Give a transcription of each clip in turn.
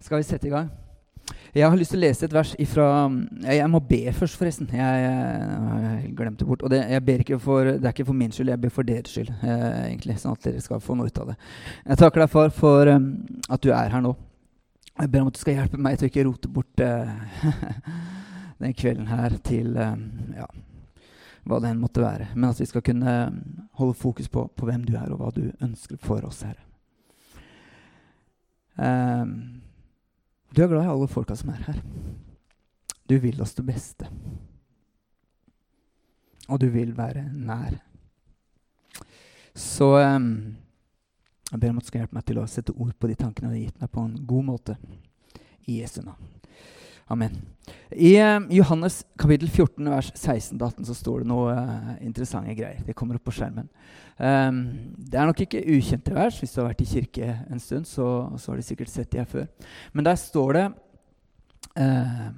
Skal vi sette i gang? Jeg har lyst til å lese et vers ifra Jeg må be først, forresten. Jeg, jeg, glemte bort. Og det, for, det, er ikke for min skyld, jeg ber for deres skyld. Eh, egentlig, Sånn at dere skal få noe ut av det. Jeg takker deg, far, for um, at du er her nå. Jeg ber om at du skal hjelpe meg til å ikke rote bort uh, den kvelden her til um, ja, hva det enn måtte være. Men at vi skal kunne holde fokus på, på hvem du er, og hva du ønsker for oss, Herre. Um, du er glad i alle folka som er her. Du vil oss det beste. Og du vil være nær. Så um, jeg ber om at du skal hjelpe meg til å sette ord på de tankene du har gitt meg, på en god måte. I Jesu navn. Amen. I uh, Johannes kapittel 14 vers 16-18 så står det noe uh, interessante greier. Det kommer opp på skjermen. Um, det er nok ikke ukjente vers. Hvis du har vært i kirke en stund, så, så har du sikkert sett det før. Men der står det uh,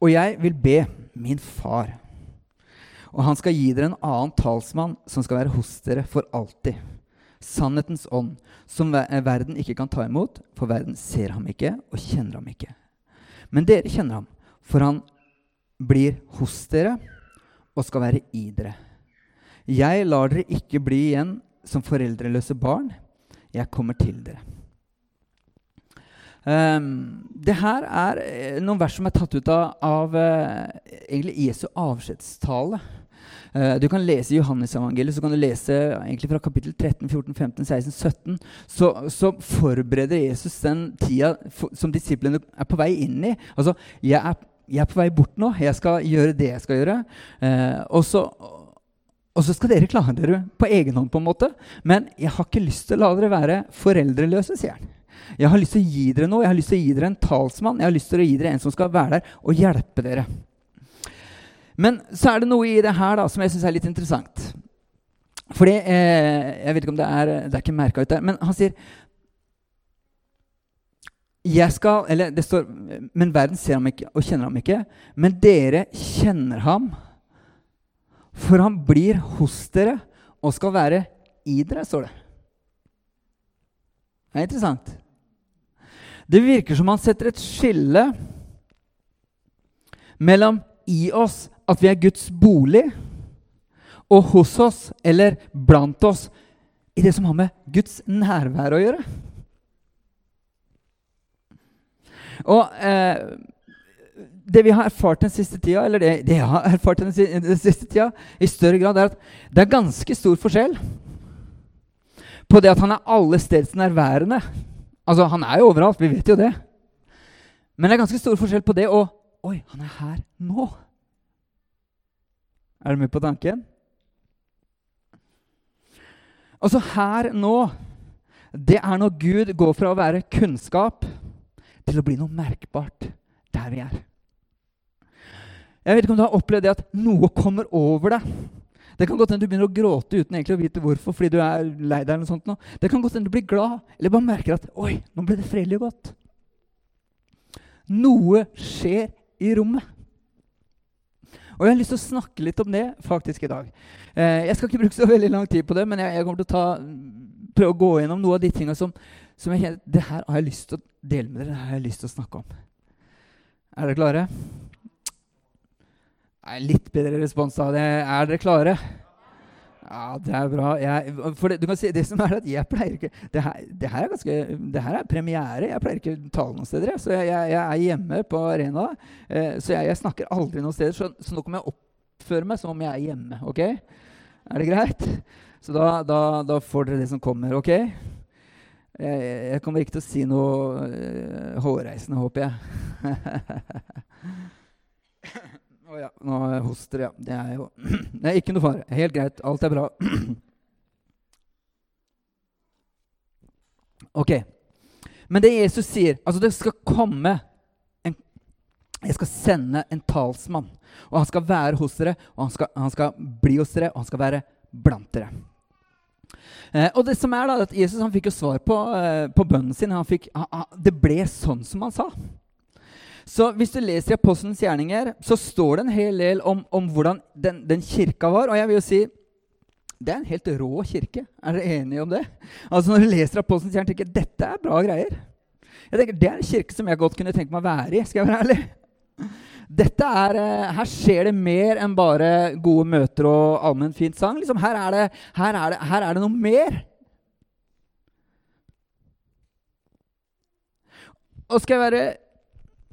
Og jeg vil be min far, og han skal gi dere en annen talsmann som skal være hos dere for alltid. Sannhetens ånd, som verden ikke kan ta imot, for verden ser ham ikke og kjenner ham ikke. Men dere kjenner ham, for han blir hos dere og skal være i dere. Jeg lar dere ikke bli igjen som foreldreløse barn. Jeg kommer til dere. Um, det her er eh, noen vers som er tatt ut av, av uh, egentlig Jesu avskjedstale. Uh, du kan lese Johannes-evangeliet, så kan du lese egentlig fra kapittel 13, 14, 15, 16, 17. Så, så forbereder Jesus den tida for, som disiplene er på vei inn i. Altså, jeg er, jeg er, på vei bort nå. Jeg skal gjøre det jeg skal gjøre. Uh, og, så, og så skal dere klare dere på egen hånd, på en måte. Men jeg har ikke lyst til å la dere være foreldreløse, sier han. Jeg har lyst til å gi dere noe. Jeg har lyst til å gi dere en talsmann. Jeg har lyst til å gi dere en som skal være der og hjelpe dere. Men så er det noe i det her da, som jeg syns er litt interessant. Fordi eh, Jeg vet ikke om det er Det er ikke merka ut der. Men han sier jeg skal, eller det står, Men verden ser ham ikke og kjenner ham ikke. Men dere kjenner ham, for han blir hos dere og skal være i dere, står det. Det er interessant. Det virker som han setter et skille mellom i oss, at vi er Guds bolig, og hos oss, eller blant oss, i det som har med Guds nærvær å gjøre. Og eh, det vi har erfart den siste tida, eller det, det jeg har erfart den, den siste tida, i større grad, er at det er ganske stor forskjell på det at han er alle steds nærværende Altså, han er jo overalt, vi vet jo det. Men det er ganske stor forskjell på det og Oi, han er her nå. Er du med på tanken? Altså, her nå Det er når Gud går fra å være kunnskap til å bli noe merkbart der vi er. Jeg vet ikke om du har opplevd det at noe kommer over deg. Det kan godt hende du begynner å gråte uten egentlig å vite hvorfor. fordi du er lei deg eller noe sånt. Nå. Det kan godt hende du blir glad, eller bare merker at Oi, nå ble det fredelig godt. Noe skjer i rommet. Og jeg har lyst til å snakke litt om det faktisk i dag. Eh, jeg skal ikke bruke så veldig lang tid på det, men jeg, jeg kommer til å ta, prøve å gå gjennom noe av de tinga som, som, jeg kjenner Det her har jeg lyst til å dele med dere. Det har jeg lyst til å snakke om. Er dere klare? Nei, litt bedre respons da. Er dere klare? Ja, det er bra. Jeg, for det, du kan si, det som er at jeg pleier ikke Det her, det her, er, ganske, det her er premiere. Jeg pleier ikke å tale noen steder. Så jeg, jeg, jeg er hjemme på arena. Eh, så jeg, snakker aldri noen steder. Så, så, nå kommer jeg oppføre meg som om jeg er hjemme. ok? Er det greit? Så da, da, da får dere det som kommer. ok? Jeg, kommer ikke til å si noe uh, hårreisende, håper jeg. Å ja. Nå hoster. Ja. Det er jo Det er ikke noe fare. Helt greit. Alt er bra. ok. Men det Jesus sier Altså, det skal komme en, Jeg skal sende en talsmann. Og han skal være hos dere, og han skal, han skal bli hos dere, og han skal være blant dere. Eh, og det som er da, at Jesus han fikk jo svar på, eh, på bønnen sin. Han fikk, han, det ble sånn som han sa. Så hvis du leser i Apostelens gjerninger, så står det en hel del om, om hvordan den, den, kirka var. Og jeg vil jo si det er en helt rå kirke. Er dere enige om det? Altså Når du leser Apostelens gjerninger, tenker jeg dette er bra greier. Jeg tenker, Det er en kirke som jeg godt kunne tenke meg å være i. skal jeg være ærlig. Dette er, eh, Her skjer det mer enn bare gode møter og allmenn fint sang. Liksom, her, er det, her, er det, her er det noe mer. Og skal jeg være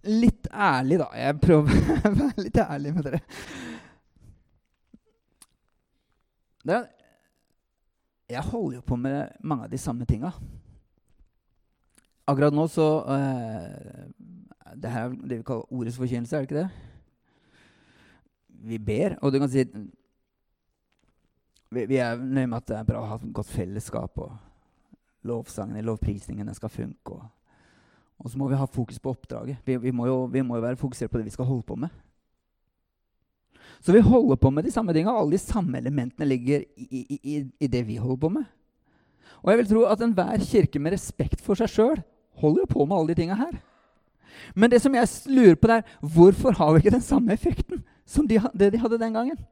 litt ærlig, da Jeg prøver å være litt ærlig med dere. Det, jeg holder jo på med mange av de samme tinga. Akkurat nå så uh, Det her er det vi kaller ordets forkynnelse, er det ikke det? Vi ber, og du kan si Vi, vi er nøye med at det er bra å ha et godt fellesskap, og lovsangen i lovprisningen skal funke. og og så må vi ha fokus på oppdraget. Vi, vi, må jo, vi, må jo, være fokusert på det vi skal holde på med. Så vi holder på med de samme tinga. Alle de samme elementene ligger i, i, i, det vi holder på med. Og jeg vil tro at enhver kirke med respekt for seg sjøl holder jo på med alle de tinga her. Men det som jeg lurer på, er hvorfor har vi ikke den samme effekten som de, det de hadde den gangen?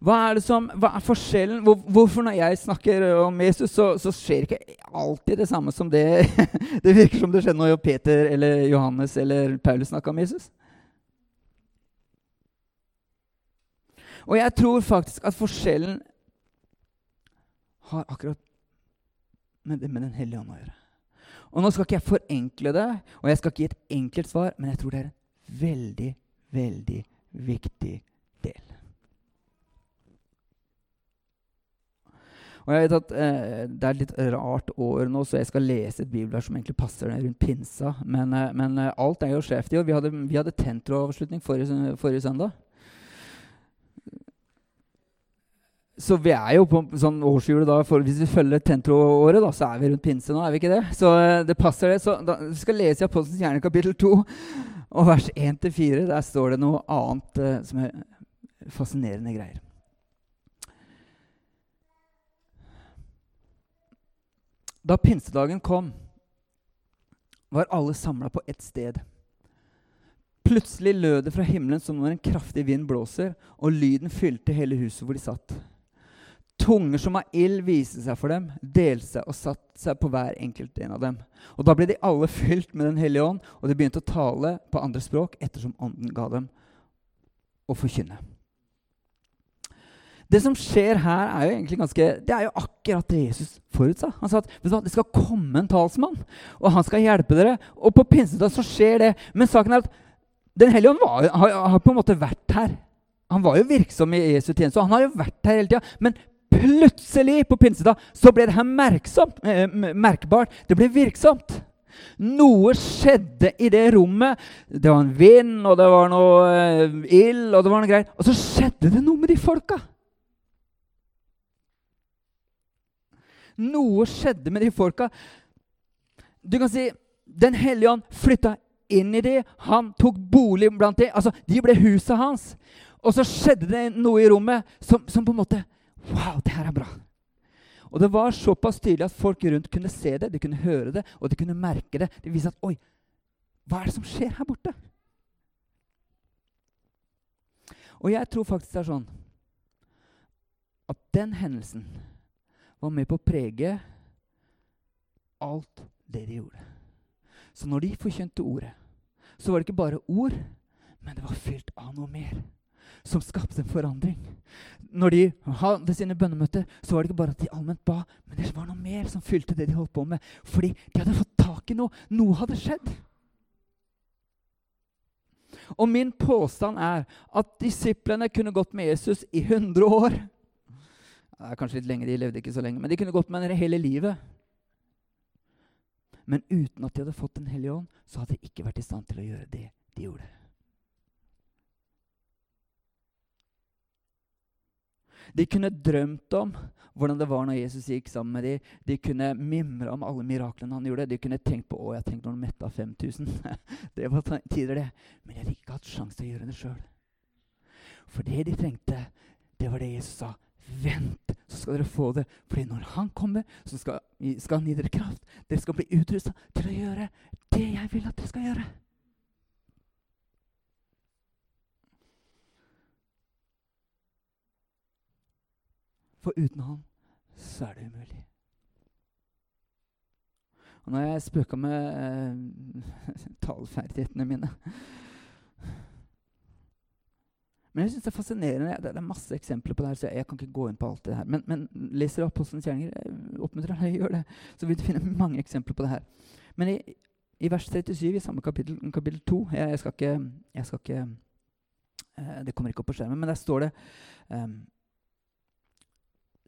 Hva er, som, hva er forskjellen? Hvor, hvorfor når jeg snakker om Jesus, så, så, skjer ikke alltid det samme som det Det virker som det skjedde når Peter eller Johannes eller Paulus snakka om Jesus. Og jeg tror faktisk at forskjellen har akkurat med, med Den hellige ånd å gjøre. Og Nå skal ikke jeg forenkle det, og jeg skal ikke gi et enkelt svar, men jeg tror det er en veldig, veldig viktig del. Og jeg vet at eh, Det er et litt rart år nå, så jeg skal lese et bibelvers som egentlig passer rundt pinsa. Men, eh, men eh, alt er jo skjevt i år. Vi hadde, vi hadde tentroavslutning forrige, forrige søndag. Så vi er jo på sånn årshjulet da, for Hvis vi følger Tentro-året, da, så er vi rundt pinse nå. er vi ikke det? Så eh, det passer, det. Så da, Vi skal lese i Apostelens hjerne kapittel 2, og vers 1-4. Der står det noe annet uh, som er fascinerende greier. Da pinsedagen kom, var alle samla på ett sted. Plutselig lød det fra himmelen som når en kraftig vind blåser, og lyden fylte hele huset hvor de satt. Tunger som av ild viste seg for dem, delte seg og satte seg på hver enkelt en av dem. Og Da ble de alle fylt med Den hellige ånd, og de begynte å tale på andre språk ettersom Ånden ga dem å forkynne. Det som skjer her, er jo egentlig ganske, det er jo akkurat det Jesus forutsa. Han sa at hva, det skal komme en talsmann, og han skal hjelpe dere. Og på pinsedag så skjer det. Men saken er at Den hellige ånd har, har, på en måte vært her. Han var jo virksom i Jesu tjeneste, og han har jo vært her hele tida. Men plutselig på pinsedag så ble det her merksomt, eh, merkbart. Det ble virksomt. Noe skjedde i det rommet. Det var en vind, og det var noe eh, ild, og det var noe greier. Og så skjedde det noe med de folka. Noe skjedde med de folka. Du kan si Den hellige ånd flytta inn i dem. Han tok bolig blant dem. Altså, de ble huset hans. Og så skjedde det noe i rommet som, som på en måte Wow, det her er bra. Og det var såpass tydelig at folk rundt kunne se det, de kunne høre det, og de kunne merke det. Det viste at Oi, hva er det som skjer her borte? Og jeg tror faktisk det er sånn at den hendelsen var med på å prege alt det de gjorde. Så når de forkjønte ordet, så var det ikke bare ord, men det var fylt av noe mer. Som skapte en forandring. Når de hadde sine bønnemøter, så var det ikke bare at de allment ba, men det var noe mer som fylte det de holdt på med. Fordi de hadde fått tak i noe. Noe hadde skjedd. Og min påstand er at disiplene kunne gått med Jesus i 100 år. Er kanskje litt lenge, De levde ikke så lenge, men de kunne gått med den hele livet. Men uten at de hadde fått Den hellige ånd, så hadde de ikke vært i stand til å gjøre det de gjorde. De kunne drømt om hvordan det var når Jesus gikk sammen med dem. De kunne mimre om alle miraklene han gjorde. De kunne tenkt på å, jeg tenkte når han metta 5000. det var tider, det. Men de hadde ikke hatt sjanse til å gjøre det sjøl. For det de trengte, det var det Jesus sa. Vent, så skal dere få det. Fordi når han kommer, så skal, skal han gi dere kraft. Dere skal bli utrusta til å gjøre det jeg vil at dere skal gjøre. For uten han så er det umulig. Og nå har jeg spøka med eh, taleferdighetene mine. Men jeg synes det er fascinerende. Det er masse eksempler på det her, så jeg kan ikke gå inn på alt det her. Men, men leser du Apostelens gjerninger, oppmuntrer deg gjør det. Så vil du finne mange eksempler på det her. Men i, i vers 37 i samme kapittel, kapittel 2 jeg, jeg, skal ikke, jeg skal ikke uh, Det kommer ikke opp på skjermen, men der står det um,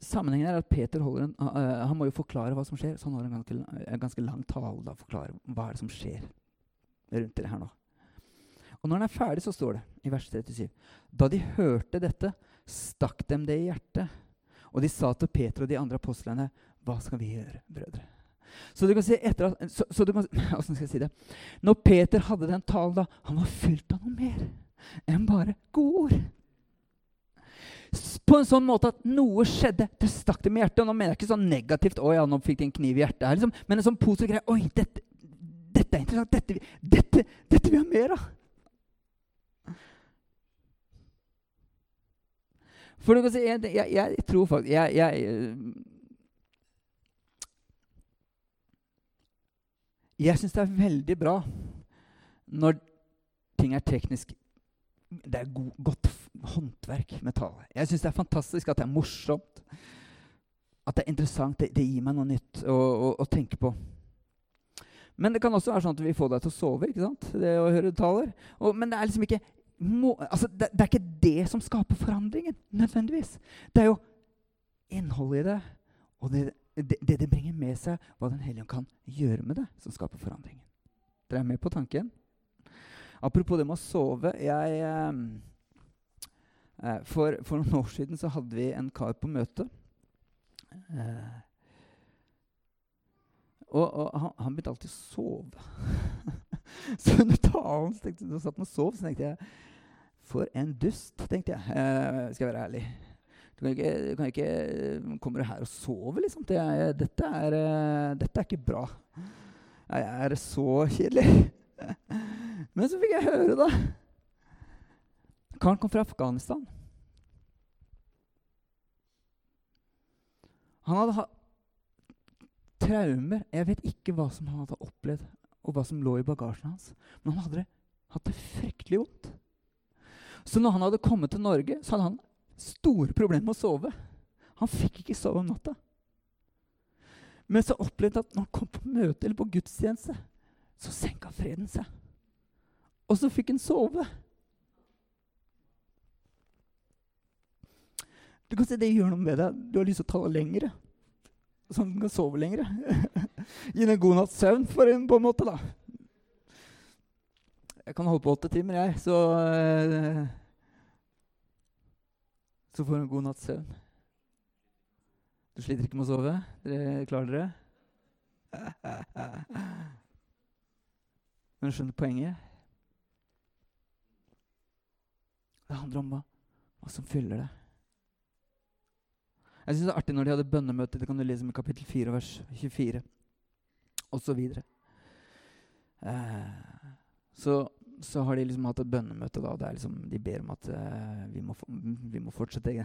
Sammenhengen er at Peter holder en, uh, han må jo forklare hva som skjer. Så han har en ganske, en ganske lang tale da, forklare hva er det som skjer rundt det her nå. Og når den er ferdig, så står det i vers 37.: Da de hørte dette, stakk dem det i hjertet. Og de sa til Peter og de andre apostlene, hva skal vi gjøre, brødre? Så du kan si etter at, så, så kan, Hvordan skal jeg si det? Når Peter hadde den talen, da, han var fylt av noe mer enn bare gode ord. På en sånn måte at noe skjedde. Det stakk dem i hjertet. Og nå mener jeg ikke sånn negativt. Å ja, nå fikk de en kniv i hjertet her, liksom. Men en sånn positiv greie. Oi, dette, dette er interessant. Dette, dette, dette vil jeg ha mer av. For du kan si, jeg, jeg, jeg tror faktisk jeg, jeg, øh, jeg syns det er veldig bra når ting er teknisk Det er god, godt håndverk med tale. Jeg syns det er fantastisk at det er morsomt. At det er interessant. Det, det gir meg noe nytt å, å, å, tenke på. Men det kan også være sånn at vi får deg til å sove. ikke sant? Det å høre taler. Og, men det er liksom ikke må, altså, det, det, er ikke det som skaper forandringen, nødvendigvis. Det er jo innholdet i det, og det det, det, det bringer med seg, hva Den hellige kan gjøre med det, som skaper forandringen. Dere er med på tanken? Apropos det med å sove. jeg... Eh, eh, for, for, noen år siden så hadde vi en kar på møte. Eh, og, og han, han, begynte alltid å sove. så under talen så tenkte, så satt han og sov, så tenkte jeg for en dust, tenkte jeg. Eh, skal jeg være ærlig. Du kan ikke, du kan ikke Kommer du her og sover, liksom? Det dette, er, uh, dette, er, ikke bra. Jeg er så kjedelig. Men så fikk jeg høre, da. Karen kom fra Afghanistan. Han hadde hatt traumer. Jeg vet ikke hva som han hadde opplevd, og hva som lå i bagasjen hans. Men han hadde hatt det fryktelig vondt. Så når han hadde kommet til Norge, så hadde han store problemer med å sove. Han fikk ikke sove om natta. Men så opplevde han at når han kom på møte eller på gudstjeneste, så senka freden seg. Og så fikk han sove. Du kan si Det gjør noe med deg. Du har lyst til å ta det lengre. Sånn at du kan sove lengre. Gi deg en god natts søvn for en, på en måte. da. Jeg kan holde på åtte timer, jeg, så uh, Så får du en god natts søvn. Du sliter ikke med å sove? Dere klarer dere? Men skjønner poenget? Det handler om hva, hva som fyller det. Jeg synes Det er artig når de hadde bønnemøte. Det kan du lese i kapittel 4, vers 24 osv. Eh, så, så, har de liksom hatt et bønnemøte. da, der liksom de ber om at uh, vi, må, vi, må, fortsette.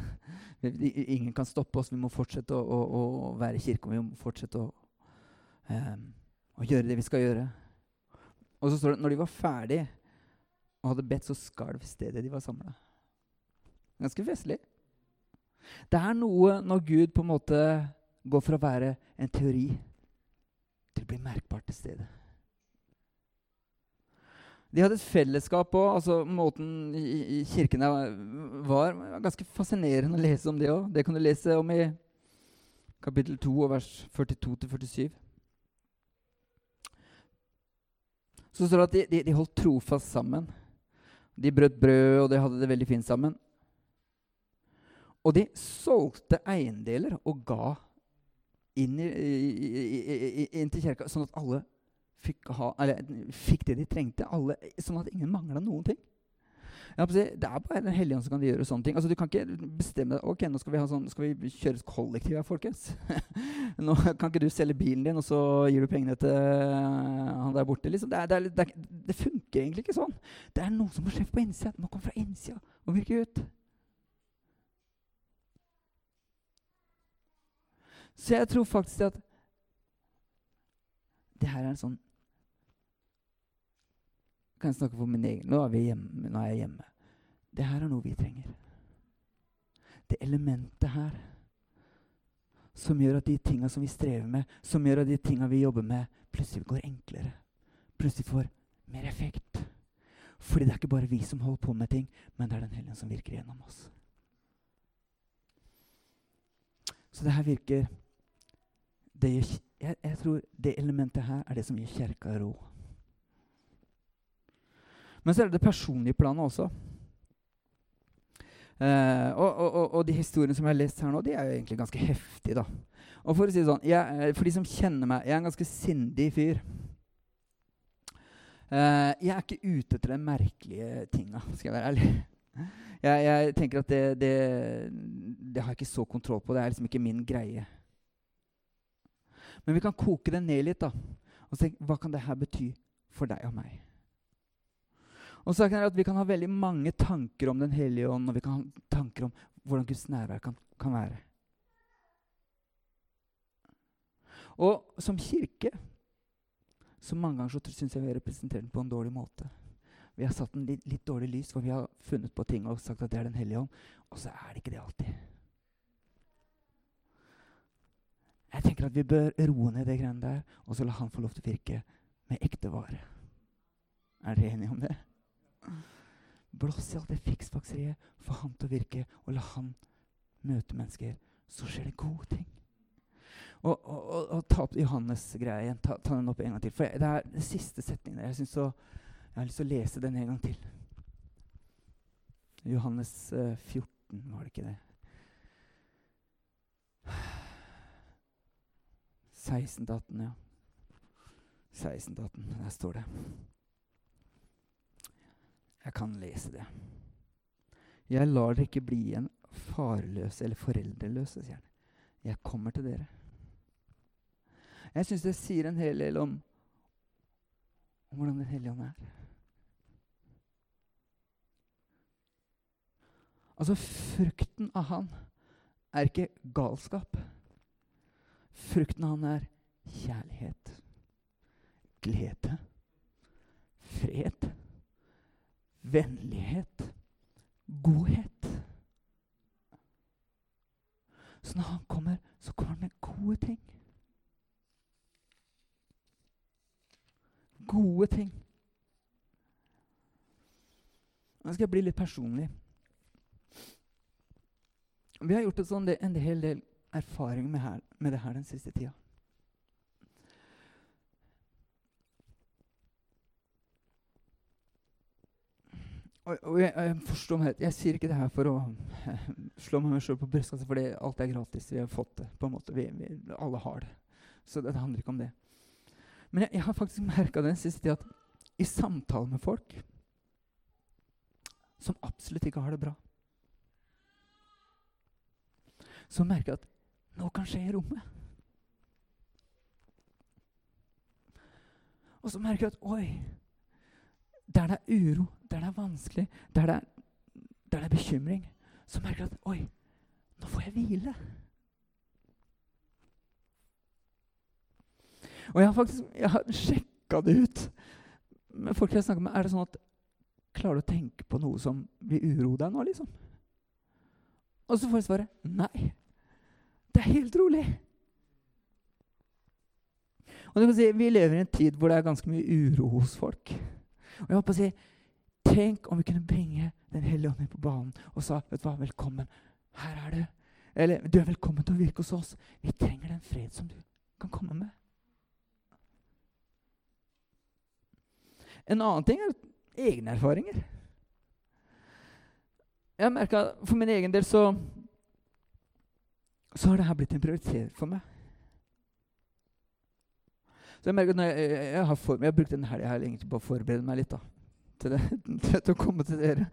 Ingen kan stoppe oss. Vi må fortsette å, å, å være i kirken. Vi må fortsette å, um, å, gjøre det vi skal gjøre. Og så står det når de var ferdig og hadde bedt, så skalv stedet de var samla. Ganske festlig. Det er noe når Gud på en måte går fra å være en teori til å bli merkbart til stede. De hadde et fellesskap òg. Altså, måten i, i kirkene var, var ganske fascinerende å lese om det òg. Det kan du lese om i kapittel 2, vers 42-47. Så står det at de, de, de, holdt trofast sammen. De brøt brød, og de hadde det veldig fint sammen. Og de solgte eiendeler og ga inn, i, i, inn til kirka, sånn at alle fikk, ha, eller, fikk, det de trengte. Alle, sånn at ingen mangla noen ting. Det er bare Den hellige ånd som kan gjøre sånne ting. Altså, du kan ikke bestemme deg, ok, nå skal vi, sånn, skal vi kjøre kollektiv her, folkens. nå kan ikke du selge bilen din, og så gir du pengene til uh, han der borte. Liksom. Det, er, det, er, det, funker egentlig ikke sånn. Det er noe som må skje på innsida. Det må komme fra innsida og virke ut. Så jeg tror faktisk at Det her er en sånn Kan jeg snakke for min egen Nå er, vi hjemme, nå er jeg hjemme. Det her er noe vi trenger. Det elementet her som gjør at de tinga som vi strever med, som gjør at de tinga vi jobber med, plutselig går enklere. Plutselig får mer effekt. Fordi det er ikke bare vi som holder på med ting, men det er Den hellige som virker gjennom oss. Så det her virker det gjør, jeg, jeg, tror det elementet her er det som gir kirka ro. Men så er det det personlige planet også. Uh, og, og, og, de historiene som jeg har lest her nå, de er jo egentlig ganske heftige. da. Og For å si det sånn, jeg, eh, for de som kjenner meg, jeg er en ganske sindig fyr. Uh, jeg er ikke ute etter de merkelige tinga, skal jeg være ærlig. Jeg, jeg tenker at det, det, det, har jeg ikke så kontroll på. Det er liksom ikke min greie. Men vi kan koke det ned litt da, og tenke hva kan det her bety for deg og meg. Og så er at Vi kan ha veldig mange tanker om Den hellige ånd, og vi kan ha tanker om hvordan Guds nærvær kan, kan være. Og som kirke så mange ganger så syns jeg vi har representert den på en dårlig måte. Vi har satt den litt, litt dårlig lys, for vi har funnet på ting og sagt at det er Den hellige ånd. Og så er det ikke det alltid. Jeg tenker at vi bør roe ned det greiene der, og så la han få lov til å virke med ekte vare. Er dere enige om det? Blås i alt det fiksfakseriet, få han til å virke, og la han møte mennesker. Så skjer det gode ting. Og, og, og, og ta opp Johannes-greia igjen. Ta, ta, den opp en gang til. For det er den siste setningen. Jeg, så, jeg har lyst til å lese den en gang til. Johannes eh, 14, var det ikke det? 16 18, ja. 16 18, der står det. Jeg kan lese det. Jeg lar dere ikke bli igjen farløse eller foreldreløse, sier han. Jeg kommer til dere. Jeg syns det sier en hel del om, om hvordan Den hellige ånd er. Altså, frukten av han er ikke galskap. Frukten av han er kjærlighet, glede, fred, vennlighet, godhet. Så når han kommer, så kommer han med gode ting. gode ting. Nå skal jeg bli litt personlig. Vi har gjort en hel del erfaring med, her, med det her den siste tida. Og, og jeg, jeg, forstår meg Jeg sier ikke det her for å slå meg sjøl på brystkassa, for alt er gratis. Vi har fått det. på en måte. Vi, vi, alle har det. Så det, det handler ikke om det. Men jeg, jeg har faktisk merka den siste tida at i samtale med folk som absolutt ikke har det bra, så merker jeg at noe kan skje i rommet. Og så merker jeg at oi Der det er uro, der det er vanskelig, der det er, der det er bekymring, så merker jeg at oi, nå får jeg hvile. Og jeg har faktisk jeg har sjekka det ut med folk jeg snakker med. Er det sånn at Klarer du å tenke på noe som vil uro deg nå, liksom? Og så får jeg svaret nei. Det er helt rolig. Og du kan si, Vi lever i en tid hvor det er ganske mye uro hos folk. Og jeg håper å si, Tenk om vi kunne bringe Den hellige ånd inn på banen og sa vet du hva, velkommen. Her er du. Eller du er velkommen til å virke hos oss. Vi trenger den fred som du kan komme med. En annen ting er egne erfaringer. Jeg merka For min egen del så så har det her blitt en prioritet for meg. Så Jeg merker at jeg, jeg, har, for, jeg har brukt denne helga på å forberede meg litt. da, til, det, til, å komme til dere.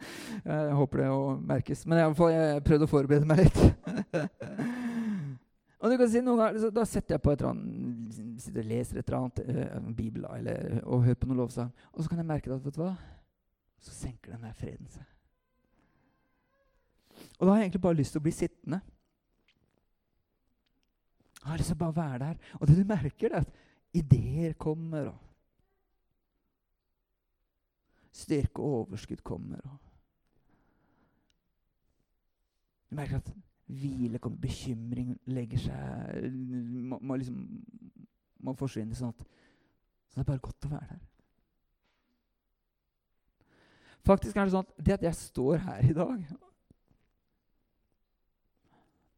Jeg håper det merkes. Men i alle fall, jeg prøvde å forberede meg litt. Og du kan si noen ganger, Da setter jeg på et eller annet, sitter og leser et eller annet, uh, en bibel eller, og hører på noen lovsang. Og så kan jeg merke at vet du hva? så senker den der freden seg. Og da har jeg egentlig bare lyst til å bli sittende. Jeg har lyst til å bare være der. Og det du merker, er at ideer kommer, og styrke og overskudd kommer. Du merker at hvile kommer, bekymring legger seg Man, man, liksom man forsvinner sånn at så det er bare godt å være der. Faktisk er det sånn at det at jeg står her i dag,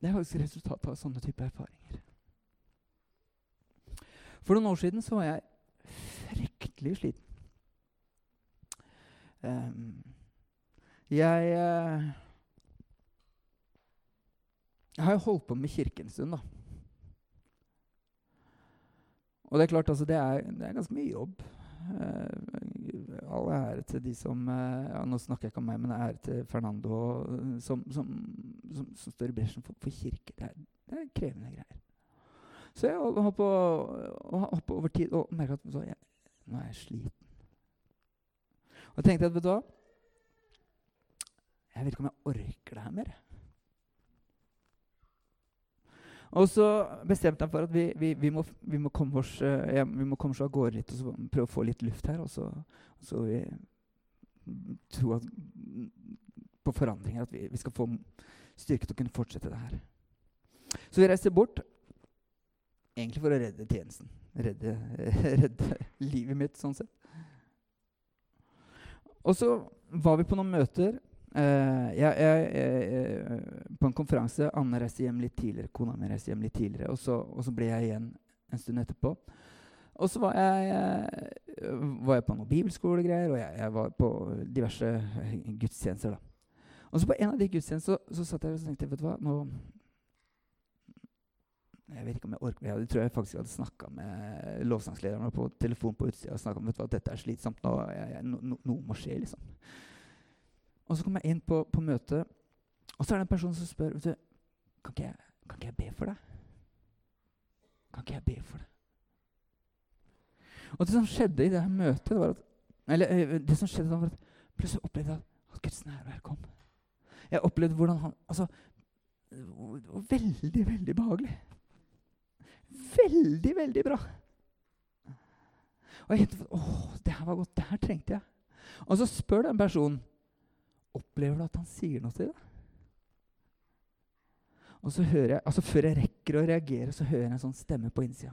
det er faktisk resultatet av sånne type erfaringer. For noen år siden så var jeg fryktelig sliten. Um, jeg uh, har jo holdt på med kirken en stund, da. Og det er klart, altså, det er, det er ganske mye jobb. Uh, all ære til de som uh, ja, Nå snakker jeg ikke om meg, men ære til Fernando som, som, som, som, står i bresjen for, for, kirke. Det er, det er, krevende greier. Så jeg har på, over tid og merka at jeg, nå er jeg sliten. Og jeg tenkte at vet du hva Jeg vet ikke om jeg orker det her mer. Og så bestemte jeg for at vi, vi, vi, må, vi, må, komme oss, uh, ja, vi av gårde litt og prøve å få litt luft her. Og så, så vi tro at, på forandringer, at vi, skal få styrke til å kunne fortsette det her. Så vi reiste bort, egentlig for å redde tjenesten. Redde, redde livet mitt, sånn sett. Og så var vi på noen møter Uh, jeg, jeg, jeg, på en konferanse Anne reiste hjem litt tidligere. Kona mi reiste hjem litt tidligere. Og så, og så, ble jeg igjen en stund etterpå. Og så var jeg, var på noen bibelskolegreier, og jeg, var på diverse gudstjenester. da. Og så på en av de gudstjenestene så, så satt jeg og tenkte vet du hva, nå jeg vet ikke om jeg orker Jeg tror jeg faktisk hadde snakka med lovsangslederen på telefon på utsida og snakka om at dette er slitsomt. Nå, no, no, noe må skje, liksom. Og så kommer jeg inn på, på møtet, og så er det en person som spør du, kan ikke, jeg, kan ikke jeg be for deg. Kan ikke jeg be for deg? Og det som skjedde i det her møtet, det var at, eller, eh, det som skjedde da var at plutselig opplevde jeg at Guds nærvær kom. Jeg opplevde hvordan han altså, Det var veldig, veldig behagelig. Veldig, veldig bra. Og jeg tenkte, Åh, det her var godt. Det her trengte jeg. Og så spør den personen Opplever du at han sier noe til deg? Og så hører jeg, altså Før jeg rekker å reagere, så hører jeg en sånn stemme på innsida.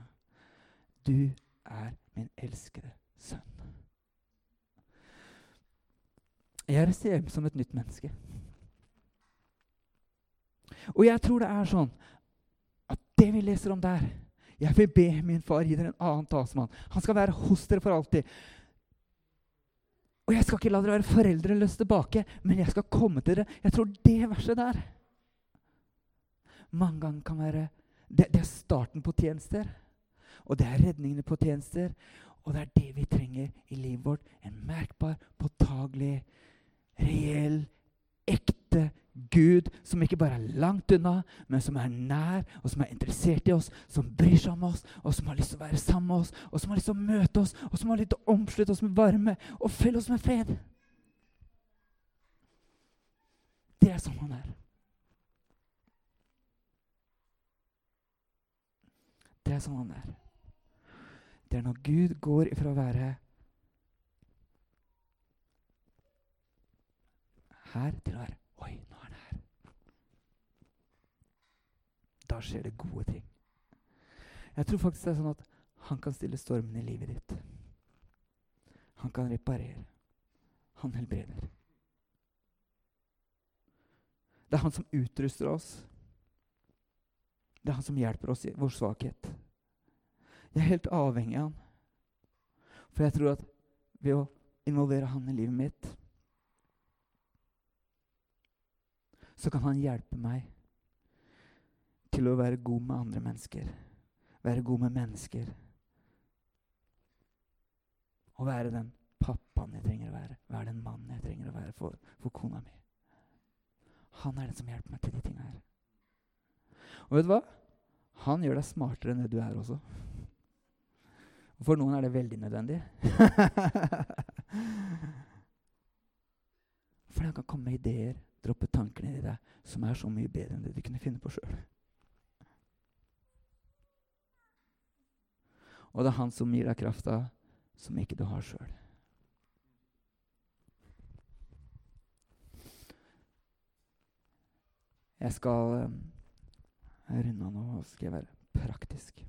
Du er min elskede sønn. Jeg reiser hjem som et nytt menneske. Og jeg tror det er sånn at det vi leser om der Jeg vil be min far gi dere en annen talsmann. Han skal være hos dere for alltid. Og jeg skal ikke la dere være foreldreløse tilbake, men jeg skal komme til dere. Jeg tror det verset der mange ganger kan være det, det, er starten på tjenester. Og det er redningene på tjenester. Og det er det vi trenger i livet vårt. En merkbar, påtagelig, reell, ekte Gud som ikke bare er langt unna, men som er nær, og som er interessert i oss, som bryr seg om oss, og som har lyst til å være sammen med oss, og som har lyst til å møte oss, og som har lyst til å omslutte oss med varme og fylle oss med fred. Det er sånn han er. Det er sånn han er. Det er når Gud går ifra å være her til å være Oi, nå er han her. Da skjer det gode ting. Jeg tror faktisk det er sånn at han kan stille stormen i livet ditt. Han kan reparere. Han helbreder. Det er han som utruster oss. Det er han som hjelper oss i vår svakhet. Jeg er helt avhengig av han. For jeg tror at ved å involvere han i livet mitt så kan han hjelpe meg til å være god med andre mennesker. Være god med mennesker. Og være den pappaen jeg trenger å være. Være den mannen jeg trenger å være for, for kona mi. Han er den som hjelper meg til de tinga her. Og vet du hva? Han gjør deg smartere enn det du er også. For noen er det veldig nødvendig. For han kan komme med ideer droppe tankene i deg som er så mye bedre enn det du kunne finne på sjøl. Og det er han som gir deg krafta som ikke du har sjøl. Jeg skal um, runde av nå og skal jeg være praktisk.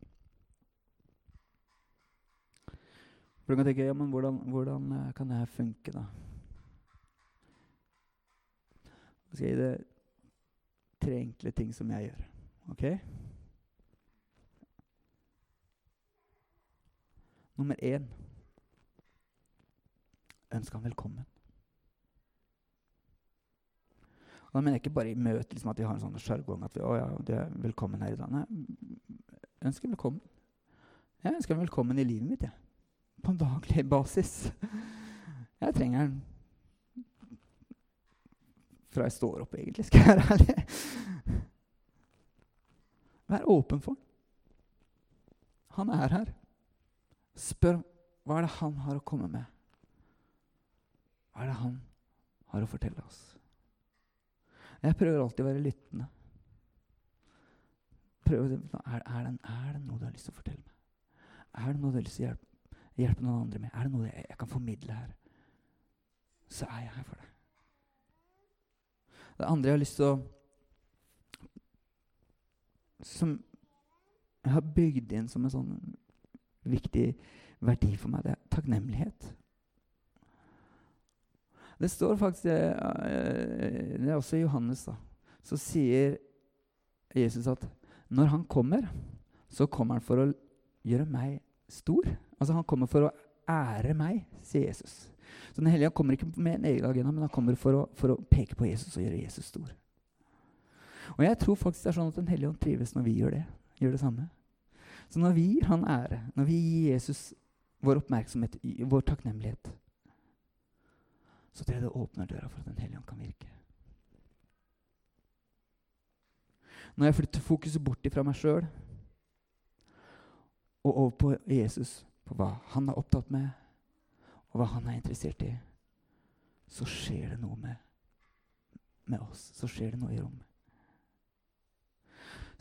For du kan tenke ja, men hvordan, hvordan uh, kan det her funke, da? Jeg skal gi det tre enkle ting som jeg gjør. Ok? Nummer én ønske han velkommen. Og da mener jeg ikke bare i møte liksom at vi har en sånn sjargong at vi, å ja, du er velkommen her i dag. Nei, ønsker velkommen. Jeg ønsker ham velkommen i livet mitt. jeg. På en daglig basis. Jeg trenger den fra jeg står opp, egentlig, skal jeg være ærlig. Vær åpen for den. Han er her. Spør hva er det han har å komme med. Hva er det han har å fortelle oss? Jeg prøver alltid å være lyttende. Prøver, er, er, det, er, det, noe du har lyst til å fortelle meg? Er det noe du har lyst til å hjelpe, hjelpe noen andre med? Er det noe jeg, jeg kan formidle her? Så er jeg her for deg. Det andre jeg har lyst til å Som jeg har bygd inn som en sånn viktig verdi for meg, det er takknemlighet. Det står faktisk eh, Det er også Johannes, da. Så sier Jesus at når han kommer, så kommer han for å gjøre meg stor. Altså Han kommer for å ære meg, sier Jesus. Så Den hellige kommer ikke med en egen agenda, men han kommer for å, for å, peke på Jesus og gjøre Jesus stor. Og jeg tror faktisk det er sånn at Den hellige ånd trives når vi gjør det. Gjør det samme. Så når vi gir han ære, når vi gir Jesus vår oppmerksomhet, vår takknemlighet, så tror jeg det åpner døra for at Den hellige ånd kan virke. Når jeg flytter fokuset bort fra meg sjøl og over på Jesus, på hva han er opptatt med, og hva han er interessert i, så skjer det noe med, med oss. Så skjer det noe i rommet.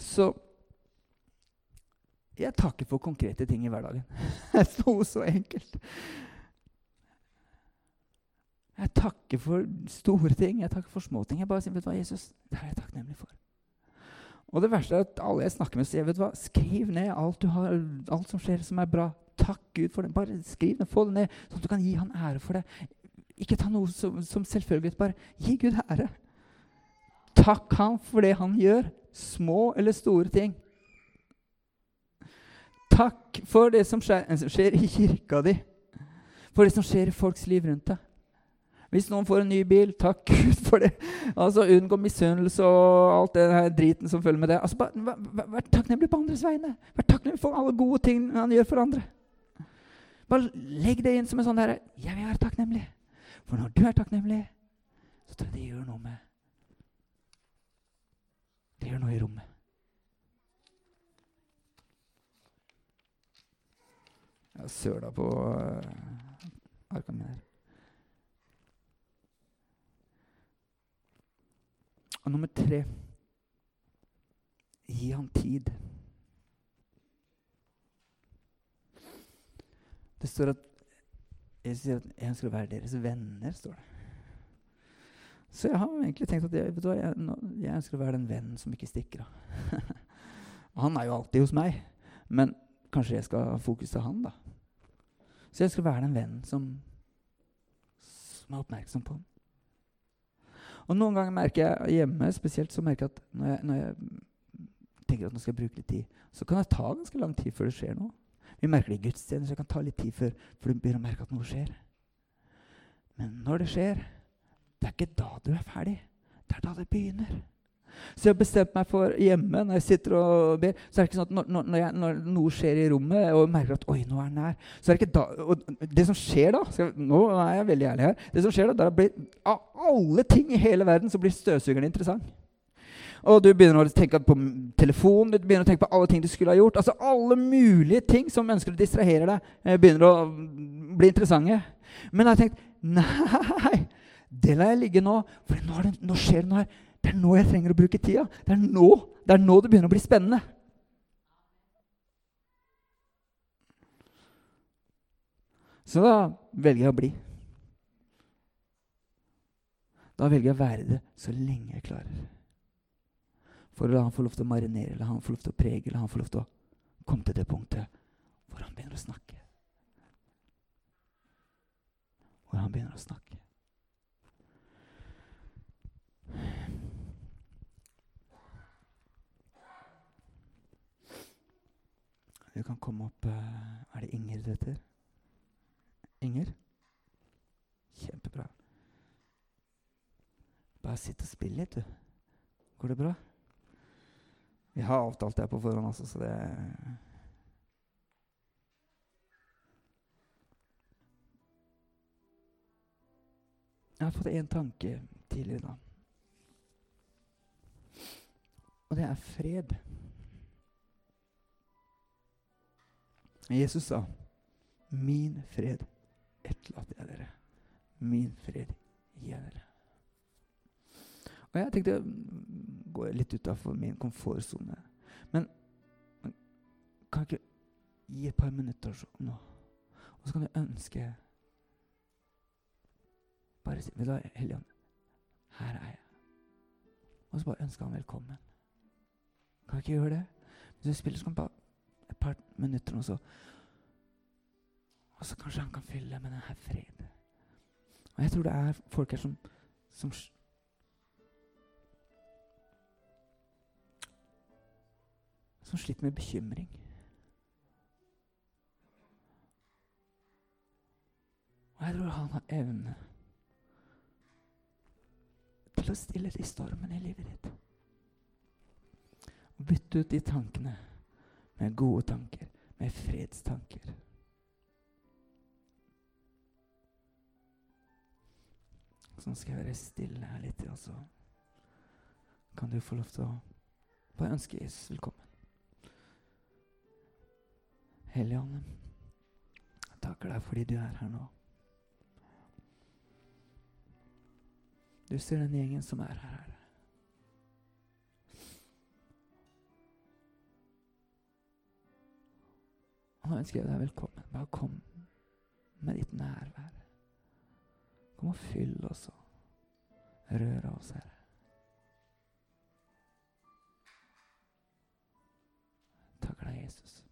Så jeg takker for konkrete ting i hverdagen. Noe så enkelt. Jeg takker for store ting, jeg takker for små ting. Jeg bare sier, vet du hva, Jesus, det er jeg takknemlig for. Og det verste er at alle jeg snakker med, sier vet du hva, skriv ned alt, har, alt som skjer som er bra. Takk Gud for det. Bare skriv det, få det ned, sånn at du kan gi Han ære for det. Ikke ta noe som, som selvfølgelig. Bare gi Gud ære. Takk Han for det Han gjør. Små eller store ting. Takk for det som skjer, skjer i kirka di. For det som skjer i folks liv rundt deg. Hvis noen får en ny bil, takk Gud for det. Altså Unngå misunnelse og alt det her driten som følger med det. Altså, bare, vær, vær, takknemlig på andres vegne. Vær takknemlig for alle gode ting han gjør for andre. Bare legg det inn som en sånn derre Jeg vil være takknemlig. For når du er takknemlig, så tror jeg det gjør noe med Det gjør noe i rommet. Jeg søla på uh, arkene her. Og nummer tre gi han tid. Det står at jeg sier at jeg ønsker å være deres venner. står det. Så jeg har egentlig tenkt at jeg, hva, jeg, jeg ønsker å være den vennen som ikke stikker av. han er jo alltid hos meg, men kanskje jeg skal ha fokus til han, da. Så jeg skal være den vennen som, som er oppmerksom på ham. Og noen ganger merker jeg hjemme spesielt så merker jeg at når jeg, når jeg tenker at nå skal jeg bruke litt tid, så kan det ta ganske lang tid før det skjer noe. Vi merker det i gudstjenester, så det kan ta litt tid før, før du begynner å merke at noe skjer. Men når det skjer, det er ikke da du er ferdig. Det er da det begynner. Så jeg har bestemt meg for hjemme når jeg sitter og ber så er det ikke sånn at når, når, jeg, når noe skjer i rommet, og merker at oi, nå er den her så er det ikke da, og Det som skjer da jeg, Nå er jeg veldig ærlig her. Det som skjer da blir, Av alle ting i hele verden så blir støvsugeren interessant. Og du begynner å tenke på telefonen, du begynner å tenke på alle ting du skulle ha gjort. Altså Alle mulige ting som ønsker å distrahere deg, eh, begynner å bli interessante. Men jeg har tenkt nei, det lar jeg ligge nå. For nå, det, nå skjer det noe her. Det er nå jeg trenger å bruke tida. Det er nå, det er nå det begynner å bli spennende. Så da velger jeg å bli. Da velger jeg å være det så lenge jeg klarer. For å la han få lov til å marinere, la han få lov til å prege, la han få lov til å komme til det punktet hvor han begynner å snakke. Hvor han begynner å snakke. Du kan komme opp uh, Er det Inger det heter? Inger? Kjempebra. Bare sitt og spill litt, du. Går det bra? Vi har avtalt det på forhånd, altså, så det Jeg har fått én tanke tidligere da. Og det er fred. Jesus sa, 'Min fred etterlater jeg dere. Min fred gir jeg dere.' Og Jeg tenkte å gå litt utafor min komfortsone. Men, men kan jeg ikke gi et par minutter nå? Og så kan du ønske Bare si Vet du hva, Helligånd, her er jeg. Og så bare ønske han velkommen. Kan jeg ikke gjøre det? Hvis du spiller, så kan du bare par minutter, og så Og så kanskje han kan fylle med denne fred. Og jeg tror det er folk her som, som Som sliter med bekymring. Og jeg tror han har evne til å stille de stormene i livet ditt. Og bytte ut de tankene med gode tanker, med fredstanker. Så nå skal jeg være stille her litt, og så kan du få lov til å bare ønske Jesus velkommen. Hellige Ånd, jeg takker deg fordi du er her nå. Du ser den gjengen som er her, Og nå ønsker jeg deg velkommen. Bare kom med ditt nærvær. Kom og fyll oss og rør oss, Herre. Takk deg, Jesus.